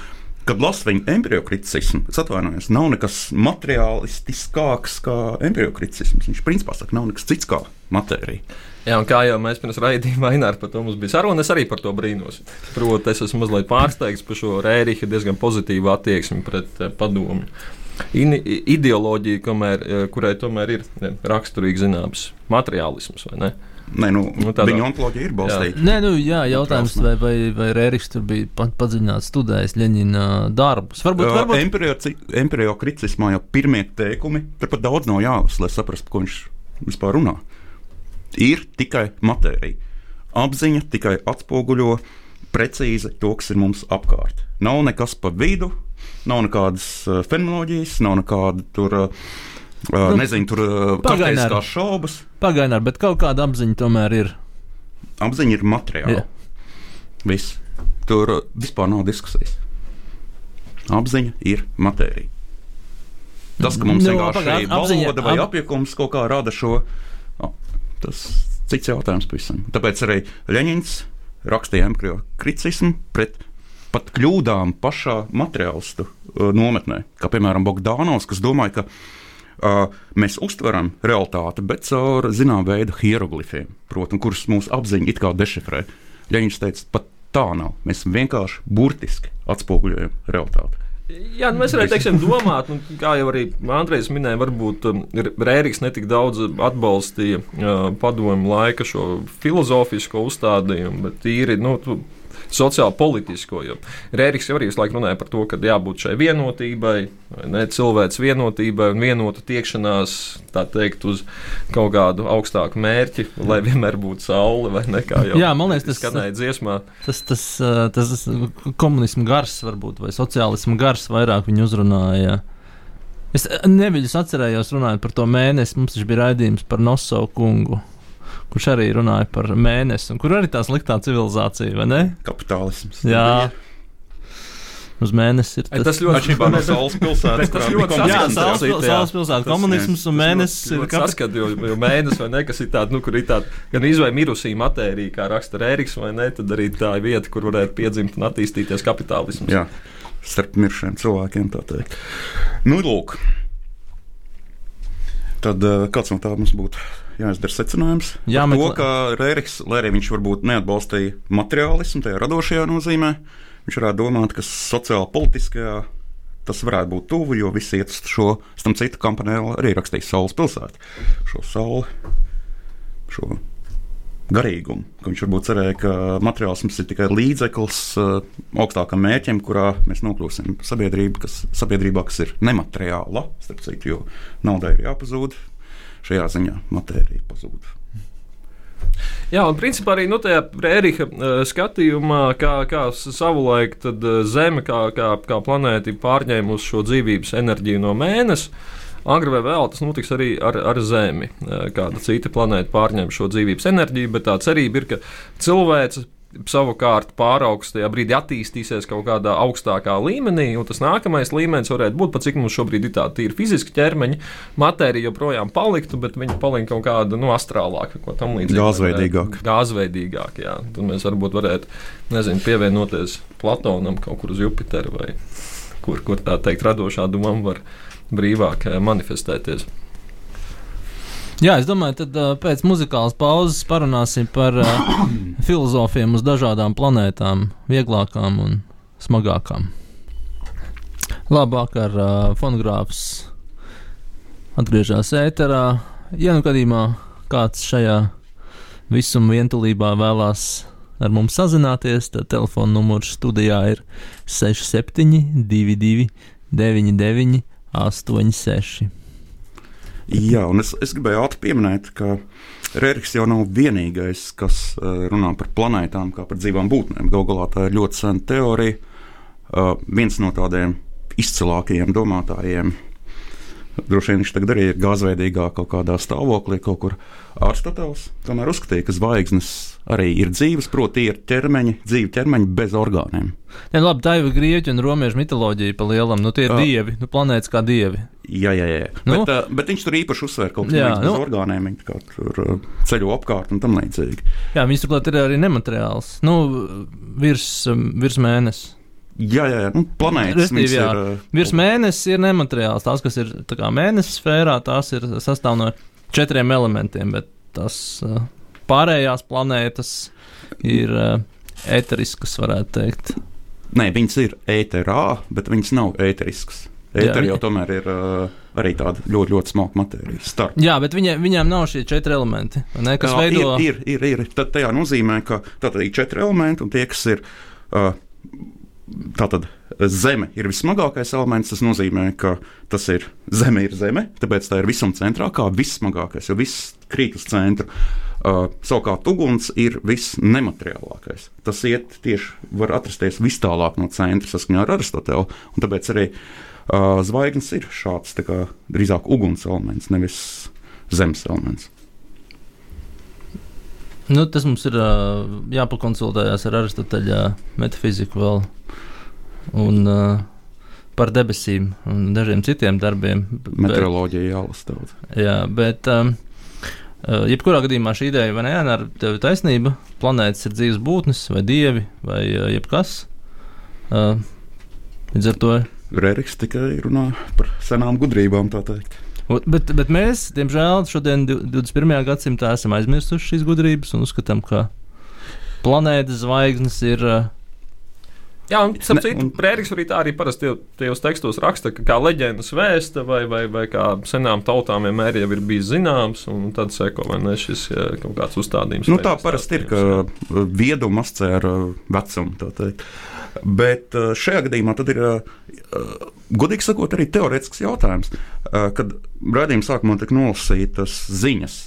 kad lasu viņa embriokriticismu, es atvainojos, nav nekas materiālistiskāks kā embriokriticisms. Viņš principā saka, nav nekas cits kā matērija. Jā, un kā jau mēs pirms raidījuma Aināra par to mums bija saruna, es arī par to brīnos. Proti, es esmu mazliet pārsteigts par šo Rēriha diezgan pozitīvu attieksmi pret eh, padomu. In, ideoloģija, kamēr, eh, kurai tomēr ir ne, raksturīgs zināms materiālisms, vai ne? Nē, nu, Nu, tādā- viņa ontoloģija ir balstīta. Nē, nu, jā, jautājums, vai, vai, vai Rēriks tur bija pat padziļināti studējis Leņķina darbus. Varbūt, varbūt Embriokriticismā jau pirmie teikumi, tur pat daudz nav jālasa, lai saprastu, ko viņš vispār runā. Ir tikai matērija. Apziņa tikai atspoguļo precīzi to, kas ir mums apkārt. Nav nekas pa vidu, nav nekādas uh, fenomenoloģijas, nav nekāda tur, uh, uh, Nu, nezinu, tur pagaidām. taktiskās šaubas. pagaidām, bet kaut kāda apziņa tomēr ir. Apziņa ir materiāla. Viss. Tur vispār nav diskusijas. Apziņa ir matērija. Tas, ka mums Nu, vienkārši ir valoda vai ap- apjukums kaut kā rada šo, o, tas cits jautājums pavisam. Tāpēc arī Ļeņins rakstīja embriokriticismu pret pat kļūdām pašā materiālistu uh, nometnē. Kā piemēram Bogdanovs, kas domāja, ka mēs uztveram realitāti, bet caur zināmā veida hieroglifiem, protams, kurus mūsu apziņa it kā dešifrē. Ļeņins teica, pat tā nav. Mēs vienkārši burtiski atspoguļojam realitāti. Jā, nu mēs varētu teiksim, domāt, nu, kā jau arī Andrejs minēja, varbūt um, Rēriks netik daudz atbalstīja uh, padomu laika šo filozofisko uzstādījumu, bet tīri nu, tu, sociāli politisko. Rēriks jau arī visu laiku runāja par to, ka jābūt šai vienotībai, ne, cilvēks vienotībai un vienotu tiekšanās, tā teikt, uz kaut kādu augstāku mērķi, lai vienmēr būtu saule vai ne kā jau Jā, man liekas, tas- skanēja dziesmā. Tas, tas, tas, tas komunismu gars, varbūt, vai sociālismu gars vairāk viņu uzrunāja. Es neviļus atcerējos runājot par to mēnesi. Mums taču bija raidījums par Noso kungu, kurš arī runāja par mēnesi, un kur arī tā sliktā civilizācija, vai ne? Kapitālisms. Jā. Uz mēnesi ir Ai, Tas ļoti Atšķirībā no Saules pilsētas. Bet tas ļoti saskars- komunisms. Saules pil- jā. Saules pilsēta, komunisms un mēnesis ir kapitālisms. Saskatīt, jo, jo mēnesis vai ne, kas ir tāds, nu, kur ir tāda gan izvēle mirusī matērija, kā raksta Rēriks, vai ne, tad arī tā ir vieta, kur varētu piedzimt un attīstīties kapitālisms. Jā, starp miršiem cilvēkiem tā teikt. Nu, lūk. Tad eh, kāds no tā mums būtu jāizdara secinājums? Jā, Par to, meklē- ka Rēriks, lai arī viņš varbūt neatbalstīja materiālismu, tajā radošajā nozīmē, viņš varētu domāt, ka sociāli politiskajā tas varētu būt tuvu, jo visi iet uz šo, tam citu kampanēlu arī rakstīju Saules pilsētu. Šo sauli, šo garīgumu. Viņš varbūt cerēja, ka materiālisms ir tikai līdzeklis uh, augstākam mērķim, kurā mēs nokļūsim sabiedrība, kas, sabiedrībā, kas ir nemateriāla. Starp citu, jo naudai ir jāpazūd. Šajā ziņā matērija pazūd. Jā, un principā arī nu, tajā Rēriha uh, skatījumā, kā, kā savulaik uh, Zeme, kā, kā, kā planēta ir pārņēmusi šo dzīvības enerģiju no mēneša. Agri vai vēl tas notiks arī ar, ar Zemi. Uh, Kāda cita planēta pārņem šo dzīvības enerģiju, bet tā cerība ir, ka cilvēks savukārt pāraugs tajā brīdī attīstīsies kaut kādā augstākā līmenī, un tas nākamais līmenis varētu būt pat cik mums šobrīd ir tāda tīra fiziska ķermeņa, matērija joprojām paliktu, bet viņa palika kaut kāda nu, astrālāka, ko tam līdzīga. Gāzveidīgāka. Gāzveidīgāk, jā. Tad mēs varbūt varētu, nezinu, pievienoties Platonam kaut kur uz Jupiteru vai kur, kur tā teikt radošā doma var brīvāk eh, manifestēties. Jā, es domāju, tad uh, pēc muzikālas pauzes parunāsim par uh, (coughs) filozofiem uz dažādām planētām, vieglākām un smagākām. Labāk ar uh, fonogrāfs atgriežas ēterā. Ja nu gadījumā kāds šajā visuma vientulībā vēlās ar mums sazināties, tad telefona numurs studijā ir 6722 99 86. Jā, un es, es gribēju ātri pieminēt, ka Rēriks jau nav vienīgais, kas uh, runā par planētām kā par dzīvām būtnēm. Galu galā tā ir ļoti sena teorija. Uh, viens no tādiem izcilākajiem domātājiem, droši vien viņš tagad arī ir gāzveidīgā kaut kādā stāvoklī, kaut kur Aristotelis. Tomēr uzskatīja, ka zvaigznes arī ir dzīves, proti, ir ķermeņi, dzīvi ķermeņi bez orgāniem. Jā, labi, tā jau ir grieķu un romiešu mitoloģija pa lielam. Nu, tie ir Jā. dievi, nu, planētas kā dievi. Jā, jā, jā. Nu? Nu? Bet, uh, bet viņš tur īpaši uzsver kaut kādas nu. nu? orgāniem, tā kā tur uh, ceļo apkārt un tam līdzīgi. Jā, viņas turklāt ir arī nemateriāls. Nu, virs, virs mēnesis. Jā, jā, jā. Nu, planētas viņas jā. ir. uh, Virs mēnesis ir nemateriāls. Tās, kas ir tā kā mēnesis sfērā, tās ir sastāv no četriem elementiem, bet tas uh, pārējās planētas ir uh, eteriskas, varētu teikt. Nē, viņas ir ēterā, bet viņas nav ēteriskas. Jā, Ēteri jau tomēr ir uh, arī tāda ļoti, ļoti smalka matērija. Starp. Jā, bet viņa, viņām nav šie četri elementi, ne, kas Jā, veido. ir, ir, ir, ir. Tad tajā nozīmē, ka tātad ir četri elementi, un tie, kas ir. Uh, Tātad zeme ir vissmagākais elements. Tas nozīmē, ka tas ir zeme, ir zeme, tāpēc tā ir visam centrā, kā vissmagākais, jo viss krīt uz centru. Uh, savukārt, uguns ir visnemateriālākais. Tas iet tieši, var atrasties vis tālāk no centra saskaņā ar Aristotelu. un Tāpēc arī uh, zvaigznes ir šāds kā, drīzāk uguns elements, nevis zemes elements. Nu, tas mums ir uh, jāpakonsultējas ar Aristoteļa metafiziku vēl. Un uh, par debesīm un dažiem citiem darbiem. Meteoroloģija jālasa daudz. Jā, bet um, jebkurā gadījumā šī ideja, vai ne, ar tevi taisnība, planētas ir dzīves būtnes, vai dievi, vai uh, jebkas. Uh, līdz ar to. Rēriks tikai runā par senām gudrībām, tā teikt. Bet, bet mēs, diemžēl, šodien, div- 21. gadsimtā, esam aizmirsuši šīs gudrības un uzskatām, ka planētas zvaigznes ir. Uh, Jā, un citu, Prēriks arī tā arī parasti tajos tekstos raksta, ka kā leģendas vēsta vai, vai, vai kā senām tautām vienmēr jau ir bijis zināms, un tad seko vai ne šis kaut kāds uzstādījums. Nu, tā parasti ir, ka viedumu asociē ar uh, vecumu. tā teikt. Bet uh, šajā gadījumā tad ir, uh, godīgi sakot, arī teorētisks jautājums. Kad raidījuma sākumā tika nolasītas ziņas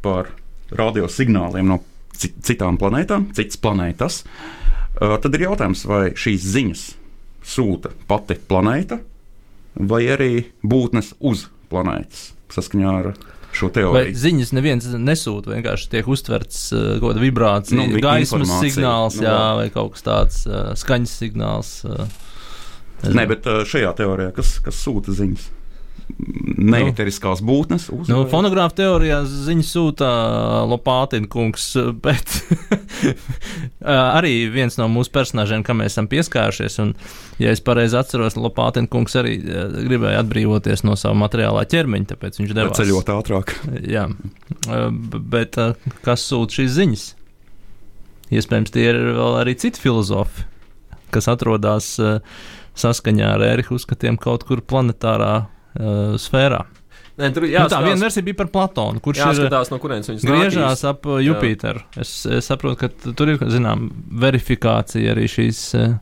par radiosignāliem no ci- citām planētām, citas planētas, uh, tad ir jautājums, vai šīs ziņas sūta pati planēta vai arī būtnes uz planētas saskaņā ar šo Vai teoriju. ziņas neviens nesūta, vienkārši tiek uztverts uh, kaut kāda vibrācija, Nu, gaismas signāls, nu, jā, jā. vai kaut kas tāds uh, skaņas signāls. Uh, Nē, bet uh, šajā teorijā, kas, kas sūta ziņas? Neeteriskās būtnes uz Nu, fonogrāfa teorijā ziņas sūta Lopātina kungs, (laughs) bet arī viens no mūsu personāžiem, kam mēs esam pieskārušies. Un, ja es pareizi atceros, Lopātina kungs arī eh, gribēja atbrīvoties no sava materiālā ķermeņa, tāpēc viņš devās ceļot ātrāk. (laughs) Jā, bet kas sūta šīs ziņas? Iespējams, tie ir vēl arī citi filozofi, kas atrodas saskaņā ar Ēriku uzskatiem kaut kur planetārā uh, sfērā. Nē, tur Jā, nu, tā viena versija bija par Platonu, kurš ir jāskatās, no kurienes viņas griežās ap uh, Jupiteru. Es, es saprotu, ka tur ir zinām, verifikācija arī šīs uh,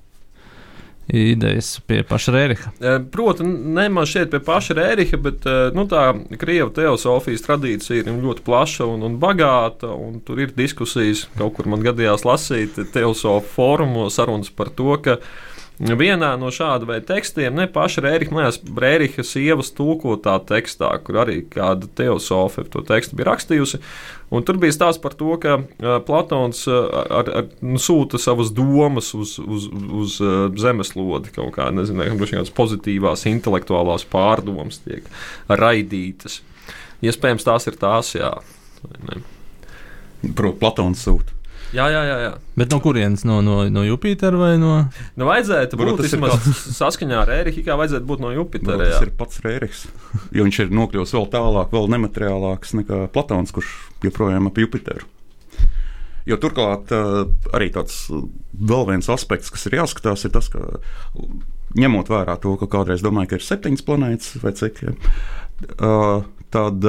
idejas pie paša Rēriha. Eh, Proti, nemaz šeit pie paša Rēriha, bet eh, nu, tā krievu teosofijas tradīcija ir ļoti plaša un, un bagāta. Un tur ir diskusijas, kaut kur man gadījās lasīt teosofu fórumos sarunas par to, ka vienā no šāda veida tekstiem, ne paša Rēriha sievas tulkotā tekstā, kur arī kāda teosofa to tekstu bija rakstījusi. Un tur bija stāsts par to, ka uh, Platons uh, ar, ar, nu, sūta savas domas uz, uz, uz uh, zemeslodi, kaut kāda nezinu, kādas pozitīvās, intelektuālās pārdomas tiek raidītas. Iespējams, tās ir tās, jā. Protams, Platons sūta. Jā, jā, jā. jā. Bet no kurienes? No, no, no Jupitera vai no? Nu, vajadzētu būt tas ir vismaz saskaņā ar Eriku, kā vajadzētu būt no Jupitera. Tas jā. ir pats Rēriks. Jo viņš ir nokļuvis vēl tālāk, vēl nemateriālāks nekā Platons, kurš joprojām ap Jupiteru. Jo turklāt uh, arī tāds uh, vēl viens aspekts, kas ir jāskatās, ir tas, ka ņemot vērā to, ka kādreiz domāju, ka ir septiņas planētas vai cik, uh, tad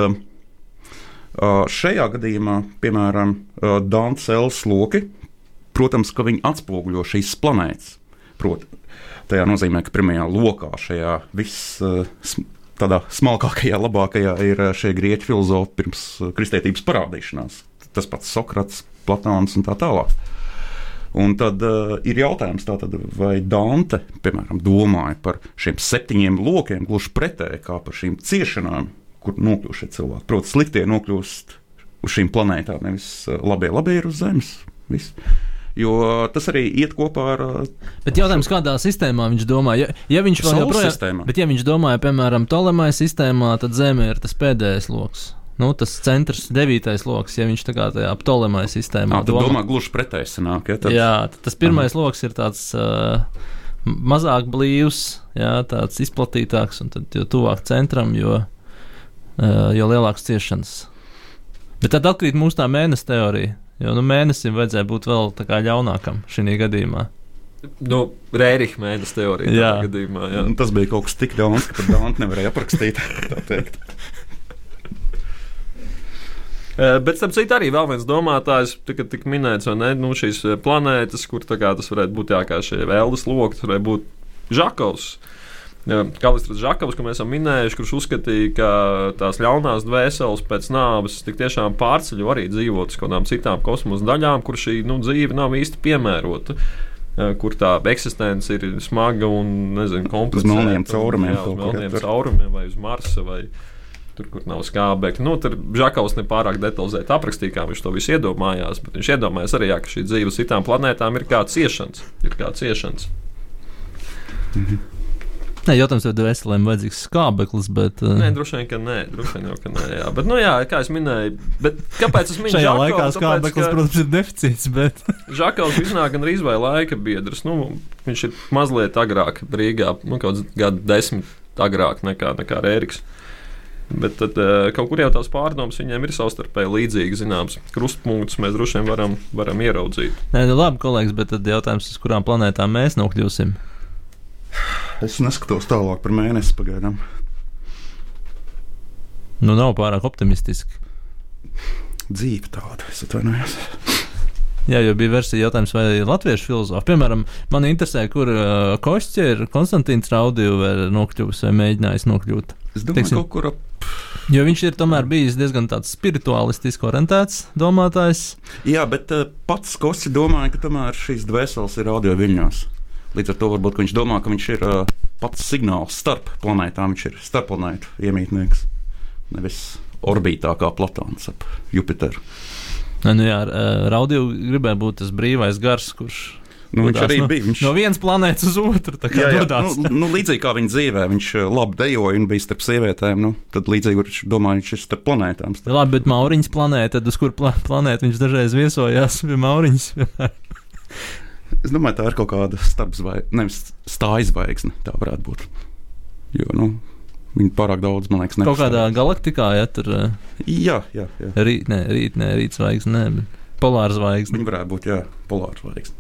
šajā gadījumā, piemēram, uh, Elsas loki, protams, ka viņi atspoguļo šīs planētas. Proti, tajā nozīmē, ka pirmajā lokā, šajā viss uh, tādā smalkākajā, labākajā, ir uh, šie grieķu filozofi pirms uh, kristietības parādīšanās. Tas pats Sokrats, Platāns un tā tālāk. Un tad uh, ir jautājums, tātad, vai Dante, piemēram, domāja par šiem septiņiem lokiem, gluži pretēji kā par šīm ciešanām, kur nokļūst šie cilvēki. Protams, sliktie nokļūst uz šīm planētām, nevis uh, labie, labie ir uz Zemes. Viss. Jo tas arī iet kopā ar uh, Bet jautājums, kādā sistēmā viņš domā? Ja, ja viņš vēl joprojām, sistēmā. bet ja viņš domāja, piemēram, Tolemāja sistēmā, tad Zeme ir tas pēdējais lokus. Nu, tas centrs, devītais lokus, ja viņš tā kā tajā Ptolemāja sistēmā Nā, domā, domā gluži pretēji sanāk. Ja, tad, Jā, tas pirmais lokus ir tāds uh, mazāk blīvs, jā, tāds izplatītāks, un tad jo tuvāk centram, jo, jo lielāks ciešanas. Bet tad atkrīt mūsu tā mēnesis teorija, jo nu, mēnesim vajadzēja būt vēl ļaunākam šī gadījumā. Nu, Rēriņa mēnesis teorija. Jā. Gadījumā, jā. Un Tas bija kaut kas tik ļauns, ka pat Dānta nevarēja aprakstīt. (laughs) Eh, Bet, starp citu, arī vēl viens domātājs, tika tik minēts, vai ne, nu, šīs eh, planētas, kur tā kā tas varētu būt jā, kā šie vēldes loki, tas varētu būt Žakovs. Kalistrs Žakovs, ko mēs esam minējuši, kurš uzskatīja, ka tās ļaunās dvēseles pēc nāves tik tiešām pārceļo arī dzīvot uz kaut kādām citām kosmosa daļām, kur šī nu, dzīve nav īsti piemērota. Kur tā eksistence ir smaga un nezinu, komplicēta. melniem caurumiem Jā, uz melniem caurumiem vai uz Marsa. Vai tur, kur nav skābekļa. Nu, tur Žakaus nepārāk detalizēti aprakstīja, kā viņš to visu iedomājās. Bet viņš iedomājās arī, jā, ka šī dzīve uz citām planētām ir kā ciešanas. Ir kā ciešanas. Nē, jautājums, vai veselēm vajadzīgs skābeklis, bet uh, Nē, droši vien, ka nē. Droši vien, jau, ka nē jā. Bet, nu, jā, kā es minēju, bet kāpēc es minēju šajā Žakovu? laikā skābeklis, ka protams, ir deficīts. Bet... (laughs) Žakaus iznāk gan arī vai laika biedrs. Nu, viņš ir mazliet agrāk Rīgā, nu, kaut kāds gadu desmit agrāk nekā, nekā Rēriks. Bet tad, eh, kaut kur jau tās pārdomas viņiem ir savstarpēji līdzīgas, zināms, krustpunktus mēs droši vien varam, varam ieraudzīt. Nē, nu labi, kolēģis, bet tad jautājums, uz kurām planētām mēs nokļūsim? Es neskatos tālāk par mēnesi pagaidām. Nu, nav pārāk optimistiski. Dzīve tāda, es atvainojos. Jā, jo bija versija jautājums, vai latviešu filozofi, piemēram, man interesē, kur uh, Košķi ir Konstantīns Raudīvs nokļuvis vai mēģinājis nokļūt. Es domāju, Teiksim- kaut kur ap. Jo viņš ir tomēr bijis diezgan tāds spirituālistiski orientēts domātājs. Jā, bet uh, pats Kosti domāja, ka tomēr šīs dvēseles ir audio viļņos. Līdz ar to varbūt viņš domā, ka viņš ir uh, pats signāls starp planētām. Viņš ir starpplanētu iemītnieks, nevis orbītā kā Platons ap Jupiteru. Nu jā, Raudīvs gribēja būt tas brīvais gars, kurš Nu, viņš arī no, bija. Viņš... no vienas planētas uz otru. tā kā Jā, jā, dodās. nu, nu, līdzīgi kā viņa dzīvē, viņš uh, labi dejoja un bija starp sievietēm. Nu, tad līdzīgi viņš domāja, viņš ir starp planētām. Ja Labi, bet Mauriņas planēta, tad uz kur pla planētu viņš dažreiz viesojās pie Mauriņas? (laughs) Es domāju, tā ir kaut kāda starpzvaigzne, nevis stāvzvaigzne. Tā varētu būt. Jo, nu, viņi pārāk daudz, man liekas, Kaut nepastāv. kādā galaktikā, ja tur uh, Jā, jā, jā. rīt, nē, rīt, nē, rīt zvaigzne, nē, polāra zvaigzne. Viņi varētu būt, jā, polāra zvaigzne.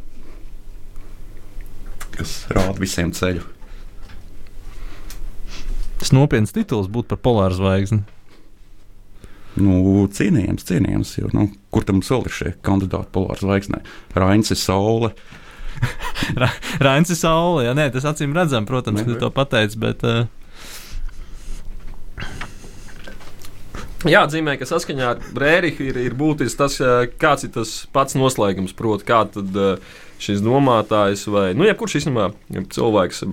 Kas rāda visiem ceļu. Tas nopietns tituls būtu par polāru zvaigzni. Nu, cienījams, cienījams. Jo, nu, kur tam vēl ir šie kandidāti polāra zvaigznē? Rains ir saule. Rains ir saule, jā, nē, tas acīm redzam, protams, ka tu to pateici, bet uh, Jāatzīmē, ka saskaņā ar Rēriku ir, ir būtisks tas, eh, kāds ir tas pats noslēgums. Proti, kā tad eh, šis domātājs vai nu, jebkurš īstenībā cilvēks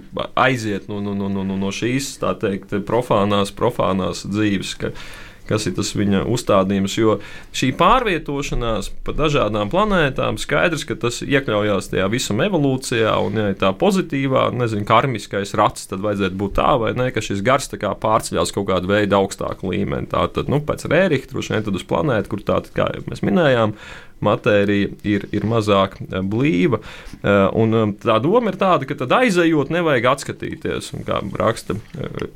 aiziet no, no, no, no, no- no šīs tā teikt, profānās, profānās dzīves. Ka, Kas ir tas viņa uzstādījums? Jo šī pārvietošanās pa dažādām planētām skaidrs, ka tas iekļaujās tajā visam evolūcijā, un, ja tā pozitīvā, nezinu, karmiskais rats, tad vajadzētu būt tā, vai ne, ka šis gars tā kā pārceļās kaut kādu veidu augstāku līmeni. Tā tad, nu, pēc Rērika, droši vien tad uz planētu, kur tā, tad, kā mēs minējām, matērija ir, ir mazāk eh, blīva. Eh, Un eh, tā doma ir tāda, ka tad aizejot, nevajag atskatīties. Un, kā raksta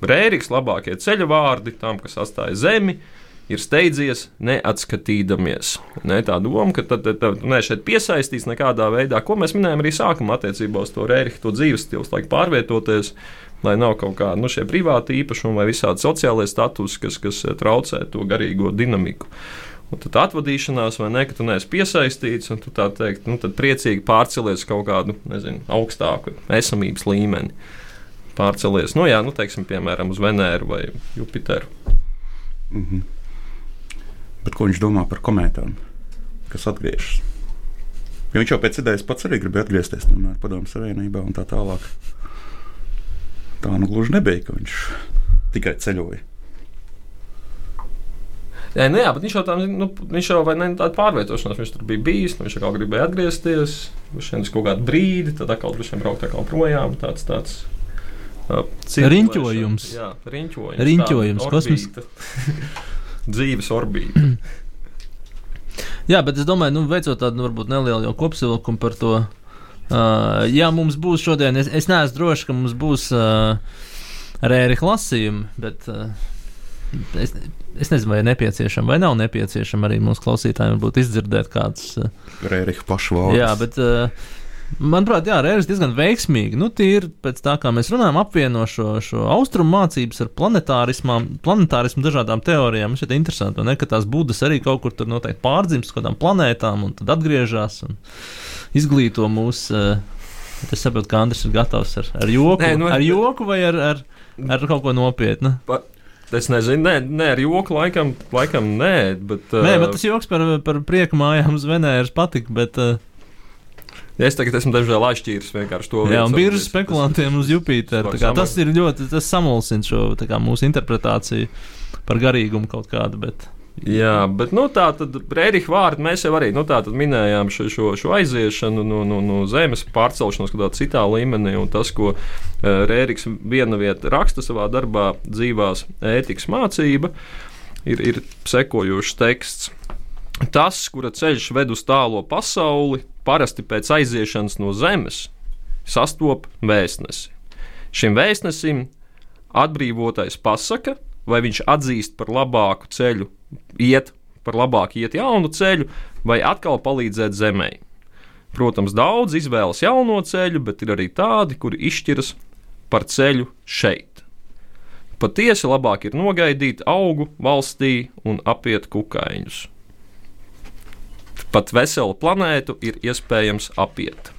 Rēriks, labākie ceļa vārdi tam, kas atstāja zemi. Ir steidzies, neatskatīdamies. Ne, tā doma, ka tad, tad, ne, šeit piesaistīs nekādā veidā, ko mēs minējām arī sākumā attiecībā uz to Rēriku, to dzīves stilu, laiku pārvietoties, lai nav kaut kāda nu, šie privāti īpašumi vai visādi sociālai statusi, kas, kas traucē to garīgo dinamiku. Un tad atvadīšanās, vai ne, ka tu neesi piesaistīts, un tu tā teikt, nu, priecīgi pārcelies kaut kādu, nezinu, augstāku esamības līmeni. Pārcelies, nu, jā, nu, teiksim, piemēram, uz Venēru vai Jupiteru. Mhm. Bet ko viņš domā par komētām, kas atgriežas? Jo viņš jau pēc idejas pats arī gribēja atgriezties no Padomu Savienībā un tā tālāk. Tā nu gluži nebija, ka viņš tikai ceļoja. Jā, nu, jā, bet viņš jau tādā nu, jau tāda pārvietošanās, viņš tur bija bijis, nu, viņš jau gribēja atgriezties, viņš uz kaut kādu brīdi, tad atkal viņš braukt atkal projām. Tāds, tāds, uh. Riņķojums. Jā, riņķojums. Riņķojums, orbīta. (laughs) Dzīves orbīta. (clears throat) Jā, bet es domāju, nu, veicot tādu nu, varbūt nelielu jau kopsavilkumu par to Uh, jā, mums būs šodien, es, es neesmu drošs, ka mums būs uh, rēriņa lasījumi, bet uh, es, es nezinu, vai ir nepieciešama vai nav nepieciešama arī mūsu klausītājiem varbūt izdzirdēt kādus. Uh, Rēriņa pašu vārdu. jā, bet. Uh, Manuprāt, jā, Rērs diezgan veiksmīgi. Nu, tīri pēc tā, kā mēs runājam, apvieno šo, šo austrumu mācības ar planetārismu dažādām teorijām. Man šķiet interesanti, ne, ka tās būdas arī kaut kur tur noteikti pārdzimst kādām planētām un tad atgriežas un izglīto mūs. Uh, es saprotu, ka Andris ir gatavs ar, ar joku, Nē, nu, ar joku vai ar, ar, ar kaut ko nopietnu. Pa, es nezinu, nē, nē, ar joku laikam, laikam nē, bet. Nē, bet tas joks par, par prieku mājām uz Venēras patika, bet. Uh, Es tagad esmu dažreiz atšķīris vienkārši to. Jā, un biržas spekulantiem uz Jupiteru. Tas ir ļoti, tas samulsina šo kā, mūsu interpretāciju par garīgumu kaut kādu. Bet... Jā, bet nu, tā tad Rēriņa vārdu mēs jau arī nu, minējām šo, šo, šo aiziešanu no, no, no zemes, pārcelšanos kādā citā līmenī. Tas, ko Rēriņš viena vieta raksta savā darbā, dzīvās ētikas mācība, ir, ir sekojošs teksts. Tas, kura ceļš ved uz tālo pasauli, parasti pēc aiziešanas no zemes sastop vēstnesi. Šim vēstnesim atbrīvotais pasaka, vai viņš atzīst par labāku ceļu, iet par labāku, iet jaunu ceļu, vai atkal palīdzēt zemē. Protams, daudz izvēlas jauno ceļu, bet ir arī tādi, kuri izšķiras par ceļu šeit. Patiesi labāk ir nogaidīt augu valstī un apiet kukaiņus. Pat veselu planētu ir iespējams apiet.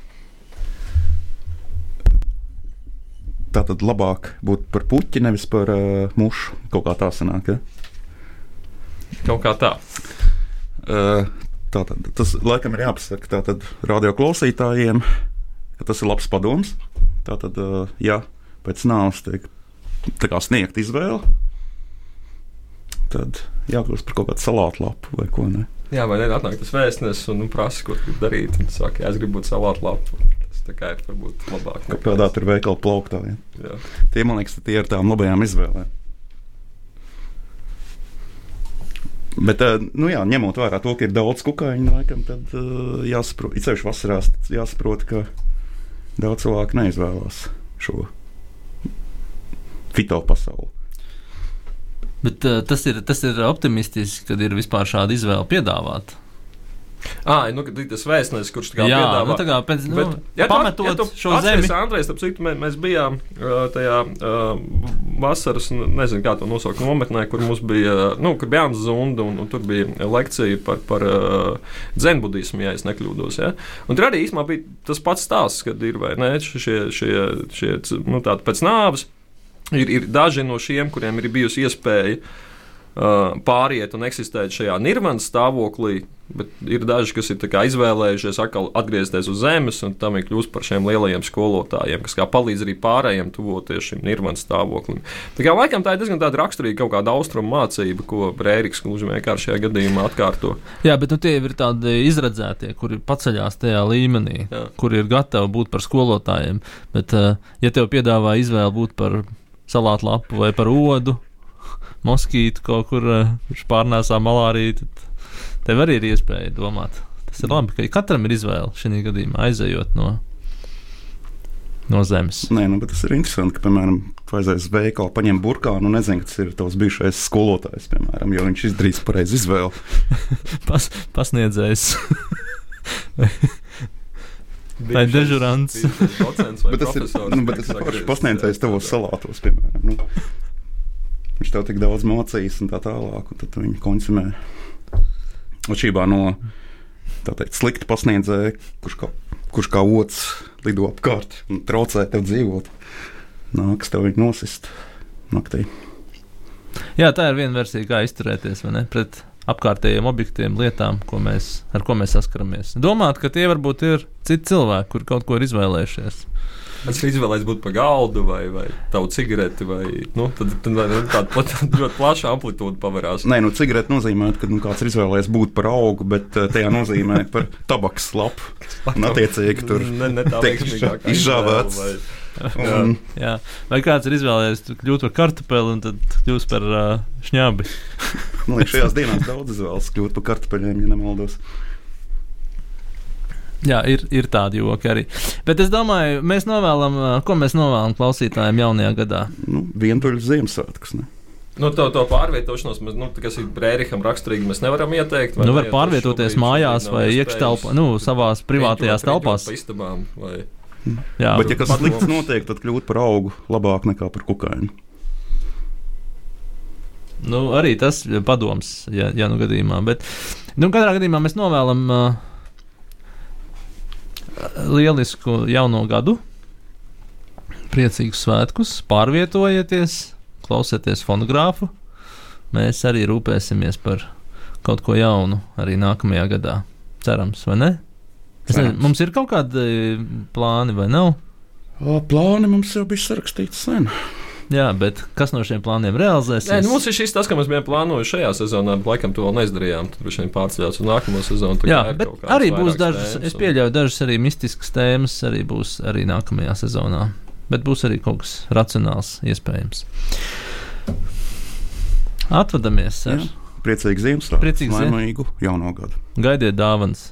Tā tad labāk būt par puķi, nevis par uh, mušu. Kaut kā tā sanāk. Ja? Kaut kā tā. Uh, tātad, tas laikam ir jāpasaka tātad radio klausītājiem, ka tas ir labs padoms. Tātad, uh, ja pēc nāves tiek sniegt izvēle, tad jākļūst par kaut kādu salātu lapu vai ko ne. Jā, vai ne? Atnāk tas vēstnesis un nu, prasa, ko darīt. Un saka, jā, es gribu būt salātu lapu. Tas tā kā ir varbūt labāk. Kādā tur veikala plauktā. Ja? Jā. Tie, man liekas, tie ir tām labajām izvēlēm. Bet, nu jā, ņemot vērā to, ka ir daudz kukaiņu, laikam, tad uh, jāsaprot, it sevišķi vasarās, jāsaprot, ka daudz cilvēku neizvēlās šo fito pasauli. Bet uh, tas, ir, tas ir optimistiski, kad ir vispār šāda izvēle piedāvāta. Ah, nu, tas vēstnesis, kurš tā kā jā, piedāvā. Nu, tā kā pēc, nu, Bet, ja pametot tu, ja tu šo zemi. Andrejs, starp citu, mēs, mēs bijām tajā uh, vasaras, nezinu, kā to nosaukt, nometnē, kur mums bija, nu, kur bija Jānis Zunda, un, un tur bija lekcija par, par uh, dzenbudismu, ja es nekļūdos. Ja? Un tur arī īstenībā bija tas pats stāsts, kad ir, vai ne, šie, šie, šie nu, tādi pēc nāves ir, ir daži no šiem, kuriem ir bijusi iespēja uh, pāriet un eksistēt šajā nirvanas stāvoklī, bet ir daži, kas ir izvēlējušies atkal atgriezties uz zemes un tam ir kļūst par šiem lielajiem skolotājiem, kas palīdz arī pārējiem tuvoties šim nirvanas stāvoklim. Tā kā laikam tā ir diezgan raksturīga kaut kāda austrumu mācība, ko Brēriks gluži vienkārši šajā gadījumā atkārto. Jā, bet nu, tie ir tādi izredzētie, kuri paceļās tajā līmenī, Jā. kuri ir gatavi būt par skolotājiem. Bet, uh, ja tev piedāvā izvēle būt par salātu lapu vai par odu, moskītu kaut kur, kurš pārnēsā malāriju, tad tev arī ir iespēja domāt. Tas ir labi, ka katram ir izvēle šī gadījumā aizejot no. No zemes. Nē, nu, tas ir interesanti, ka, piemēram, tu aizies uz veikalu, paņem burkānu un nezini, kas ir tavs bijušais skolotājs, piemēram, jo viņš izdarīs pareizi izvēli. (laughs) Pas, pasniedzējs. Vai dežurants? bet tas ir, nu, bet tas ir pašs pasniedzējs tavos salātos, piemēram. Nu. Viņš tev tik daudz mācīs un tā tālāk, un tad viņi konsumē. Atšķirībā no teikt, slikta pasniedzēja, kurš kā, kurš kā otrs lido apkārt un traucē tev dzīvot, nāks tev viņu nosist naktī. Jā, tā ir viena versija, kā izturēties pret apkārtējiem objektiem, lietām, ko mēs, ar ko mēs saskaramies. Domāt, ka tie varbūt ir citi cilvēki, kur kaut ko ir izvēlējušies. Es izvēlējos būt par galdu vai, vai tavu cigareti, vai nu, tad, tad, tad, tāda plat, (laughs) ļoti plaša amplitūda pavarās. Nē, nu, cigareti nozīmē, ka nu, kāds ir izvēlējies būt par augu, bet uh, tajā nozīmē par (laughs) tabaks lapu. Un attiecīgi tur ne, ne tiek izžāvēts. Un, jā. Vai kāds ir izvēlējies kļūt par kartupeli un tad kļūst par uh, šņābi? Man liekas, šajās dienās daudz izvēlas kļūt par kartupeļiem, ja nemaldos. Jā, ir, ir tādi joki arī. Bet es domāju, mēs novēlam, ko mēs novēlam klausītājiem jaunajā gadā. Nu, vientuļš Ziemassvētkus. Ne? Nu, to, to pārvietošanos, mēs, nu, kas ir Brēriham raksturīgi, mēs nevaram ieteikt. vai Nu, var pārvietoties mājās vai iekštelpā, nu, savās privātajās Riņķot, telpās. riņķot Pa istabām, vai... Jā, Bet, ja kas slikts notiek, tad kļūt par augu labāk nekā par kukaini. Nu, arī tas ir padoms, ja, ja nu gadījumā. Bet, nu, katrā gadījumā mēs novēlam uh, lielisku jauno gadu, priecīgus svētkus, pārvietojieties, klausieties fonogrāfu. Mēs arī rūpēsimies par kaut ko jaunu arī nākamajā gadā. Cerams, vai ne? Es nezinu, mums ir kaut kādi plāni vai nav? O, plāni mums jau bija sarakstīti sen. Jā, bet kas no šiem plāniem realizēsies? Nē, nu, mums ir šis tas, ka mēs bijām plānojuši šajā sezonā, bet laikam to vēl neizdarījām. Tad vien pārcēlās uz nākamo sezonu. Jā, bet arī būs dažas, tēmas es un- pieļauju, dažas arī mistiskas tēmas arī būs arī nākamajā sezonā. Bet būs arī kaut kas racionāls, iespējams. Atvadamies ar Jā. Priecīgi Ziemassvētku, Priecīgs Ziem- laimīgu jauno gadu. gaidiet dāvanas.